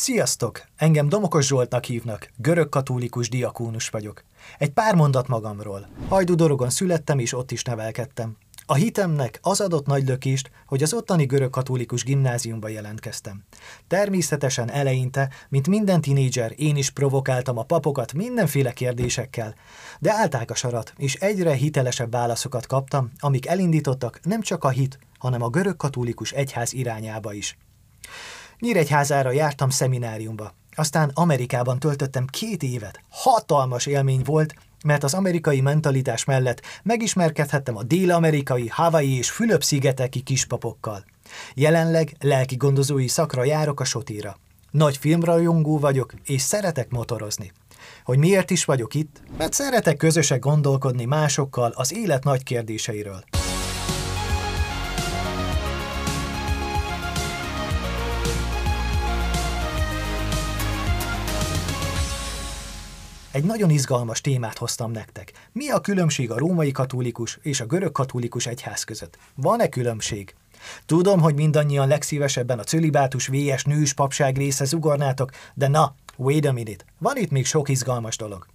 Sziasztok! Engem Domokos Zsoltnak hívnak, görög-katolikus diakónus vagyok. Egy pár mondat magamról. Hajdudorogon születtem és ott is nevelkedtem. A hitemnek az adott nagy lökést, hogy az ottani görög-katolikus gimnáziumba jelentkeztem. Természetesen eleinte, mint minden tinédzser, én is provokáltam a papokat mindenféle kérdésekkel, de állták a sarat, és egyre hitelesebb válaszokat kaptam, amik elindítottak nem csak a hit, hanem a görög-katolikus egyház irányába is. Nyíregyházára jártam szemináriumba. Aztán Amerikában töltöttem két évet. Hatalmas élmény volt, mert az amerikai mentalitás mellett megismerkedhettem a dél-amerikai, Hawaii és Fülöp-szigeteki kispapokkal. Jelenleg lelki gondozói szakra járok a Sotira. Nagy filmrajongó vagyok, és szeretek motorozni. Hogy miért is vagyok itt? Mert szeretek közösen gondolkodni másokkal az élet nagy kérdéseiről. Egy nagyon izgalmas témát hoztam nektek. Mi a különbség a római katolikus és a görög katolikus egyház között? Van-e különbség? Tudom, hogy mindannyian legszívesebben a cölibátus VS nős papság része zugornátok, de na, wait a minute, van itt még sok izgalmas dolog.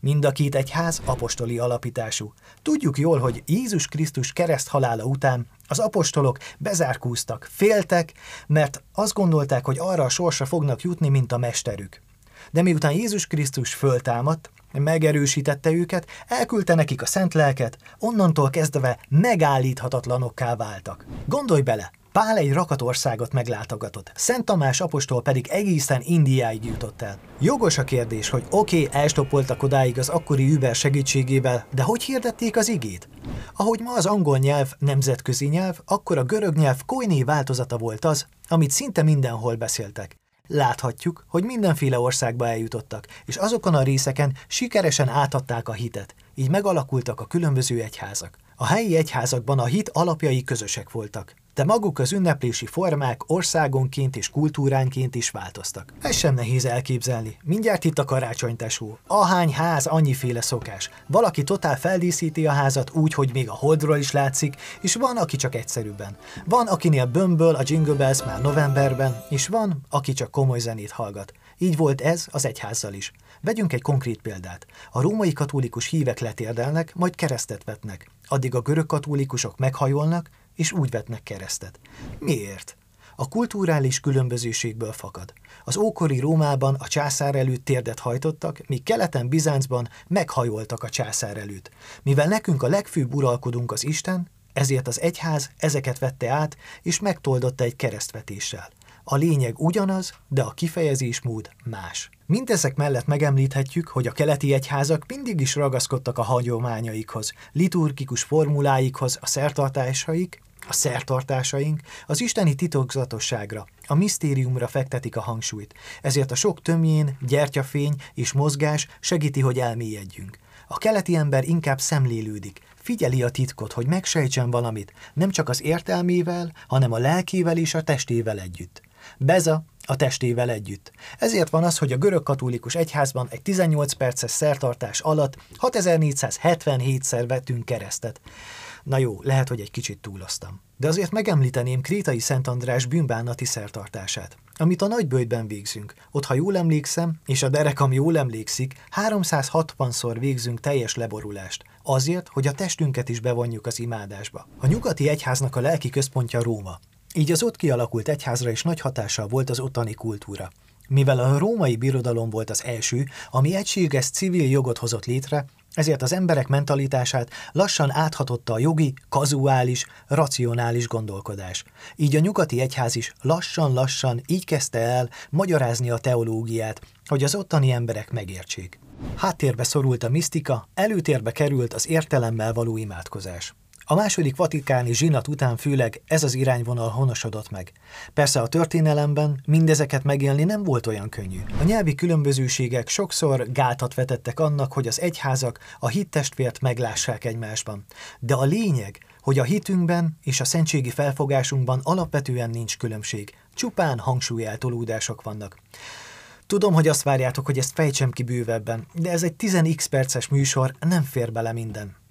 Mind a két egyház apostoli alapítású. Tudjuk jól, hogy Jézus Krisztus kereszt halála után az apostolok bezárkúztak, féltek, mert azt gondolták, hogy arra a sorsra fognak jutni, mint a mesterük. De miután Jézus Krisztus föltámadt, megerősítette őket, elküldte nekik a szent lelket, onnantól kezdve megállíthatatlanokká váltak. Gondolj bele, Pál egy rakatországot meglátogatott, Szent Tamás apostol pedig egészen Indiáig jutott el. Jogos a kérdés, hogy oké, okay, elstoppoltak odáig az akkori Uber segítségével, de hogy hirdették az igét? Ahogy ma az angol nyelv nemzetközi nyelv, akkor a görög nyelv koiné változata volt az, amit szinte mindenhol beszéltek. Láthatjuk, hogy mindenféle országba eljutottak, és azokon a részeken sikeresen átadták a hitet, így megalakultak a különböző egyházak. A helyi egyházakban a hit alapjai közösek voltak de maguk az ünneplési formák országonként és kultúránként is változtak. Ez sem nehéz elképzelni. Mindjárt itt a karácsonytesó. Ahány ház, annyiféle szokás. Valaki totál feldíszíti a házat úgy, hogy még a holdról is látszik, és van, aki csak egyszerűbben. Van, akinél bömböl a Jingle Bells már novemberben, és van, aki csak komoly zenét hallgat. Így volt ez az egyházzal is. Vegyünk egy konkrét példát. A római katolikus hívek letérdelnek, majd keresztet vetnek. Addig a görög katolikusok meghajolnak, és úgy vetnek keresztet. Miért? A kulturális különbözőségből fakad. Az ókori Rómában a császár előtt térdet hajtottak, míg keleten Bizáncban meghajoltak a császár előtt. Mivel nekünk a legfőbb uralkodunk az Isten, ezért az egyház ezeket vette át, és megtoldotta egy keresztvetéssel. A lényeg ugyanaz, de a kifejezésmód más. Mindezek mellett megemlíthetjük, hogy a keleti egyházak mindig is ragaszkodtak a hagyományaikhoz, liturgikus formuláikhoz, a szertartásaik, a szertartásaink az isteni titokzatosságra, a misztériumra fektetik a hangsúlyt, ezért a sok tömjén, gyertyafény és mozgás segíti, hogy elmélyedjünk. A keleti ember inkább szemlélődik, figyeli a titkot, hogy megsejtsen valamit, nem csak az értelmével, hanem a lelkével és a testével együtt. Beza a testével együtt. Ezért van az, hogy a görög katolikus egyházban egy 18 perces szertartás alatt 6477-szer vettünk keresztet. Na jó, lehet, hogy egy kicsit túloztam. De azért megemlíteném Krétai Szent András bűnbánati szertartását, amit a nagybőjtben végzünk. Ott, ha jól emlékszem, és a derekam jól emlékszik, 360-szor végzünk teljes leborulást, azért, hogy a testünket is bevonjuk az imádásba. A nyugati egyháznak a lelki központja Róma, így az ott kialakult egyházra is nagy hatással volt az ottani kultúra. Mivel a római birodalom volt az első, ami egységes civil jogot hozott létre, ezért az emberek mentalitását lassan áthatotta a jogi, kazuális, racionális gondolkodás. Így a nyugati egyház is lassan-lassan így kezdte el magyarázni a teológiát, hogy az ottani emberek megértsék. Háttérbe szorult a misztika, előtérbe került az értelemmel való imádkozás. A második vatikáni zsinat után főleg ez az irányvonal honosodott meg. Persze a történelemben mindezeket megélni nem volt olyan könnyű. A nyelvi különbözőségek sokszor gátat vetettek annak, hogy az egyházak a hittestvért meglássák egymásban. De a lényeg, hogy a hitünkben és a szentségi felfogásunkban alapvetően nincs különbség, csupán hangsúlyeltolódások vannak. Tudom, hogy azt várjátok, hogy ezt fejtsem ki bővebben, de ez egy 10x perces műsor, nem fér bele minden.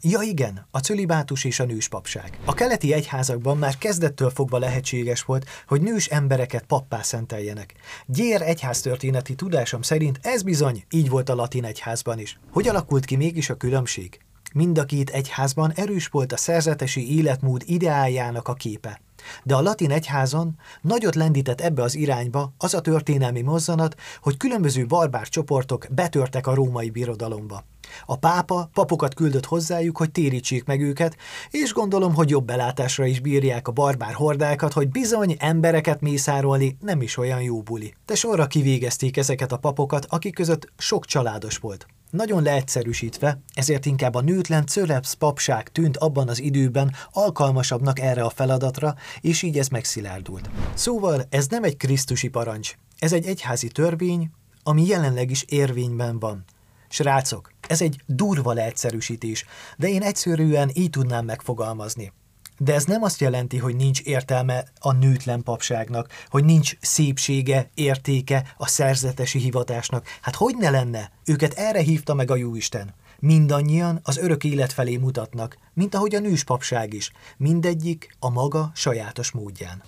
Ja igen, a cölibátus és a nőspapság. A keleti egyházakban már kezdettől fogva lehetséges volt, hogy nős embereket pappá szenteljenek. Gyér egyháztörténeti tudásom szerint ez bizony így volt a latin egyházban is. Hogy alakult ki mégis a különbség? Mind a két egyházban erős volt a szerzetesi életmód ideájának a képe. De a latin egyházon nagyot lendített ebbe az irányba az a történelmi mozzanat, hogy különböző barbár csoportok betörtek a római birodalomba. A pápa papokat küldött hozzájuk, hogy térítsék meg őket, és gondolom, hogy jobb belátásra is bírják a barbár hordákat, hogy bizony embereket mészárolni nem is olyan jó buli. De sorra kivégezték ezeket a papokat, akik között sok családos volt. Nagyon leegyszerűsítve, ezért inkább a nőtlen Cölepsz papság tűnt abban az időben alkalmasabbnak erre a feladatra, és így ez megszilárdult. Szóval ez nem egy krisztusi parancs, ez egy egyházi törvény, ami jelenleg is érvényben van. Srácok, ez egy durva leegyszerűsítés, de én egyszerűen így tudnám megfogalmazni. De ez nem azt jelenti, hogy nincs értelme a nőtlen papságnak, hogy nincs szépsége, értéke a szerzetesi hivatásnak. Hát hogy ne lenne? Őket erre hívta meg a Jóisten. Mindannyian az örök élet felé mutatnak, mint ahogy a nős papság is. Mindegyik a maga sajátos módján.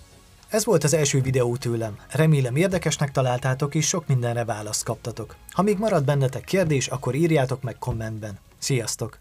Ez volt az első videó tőlem. Remélem érdekesnek találtátok és sok mindenre választ kaptatok. Ha még marad bennetek kérdés, akkor írjátok meg kommentben. Sziasztok!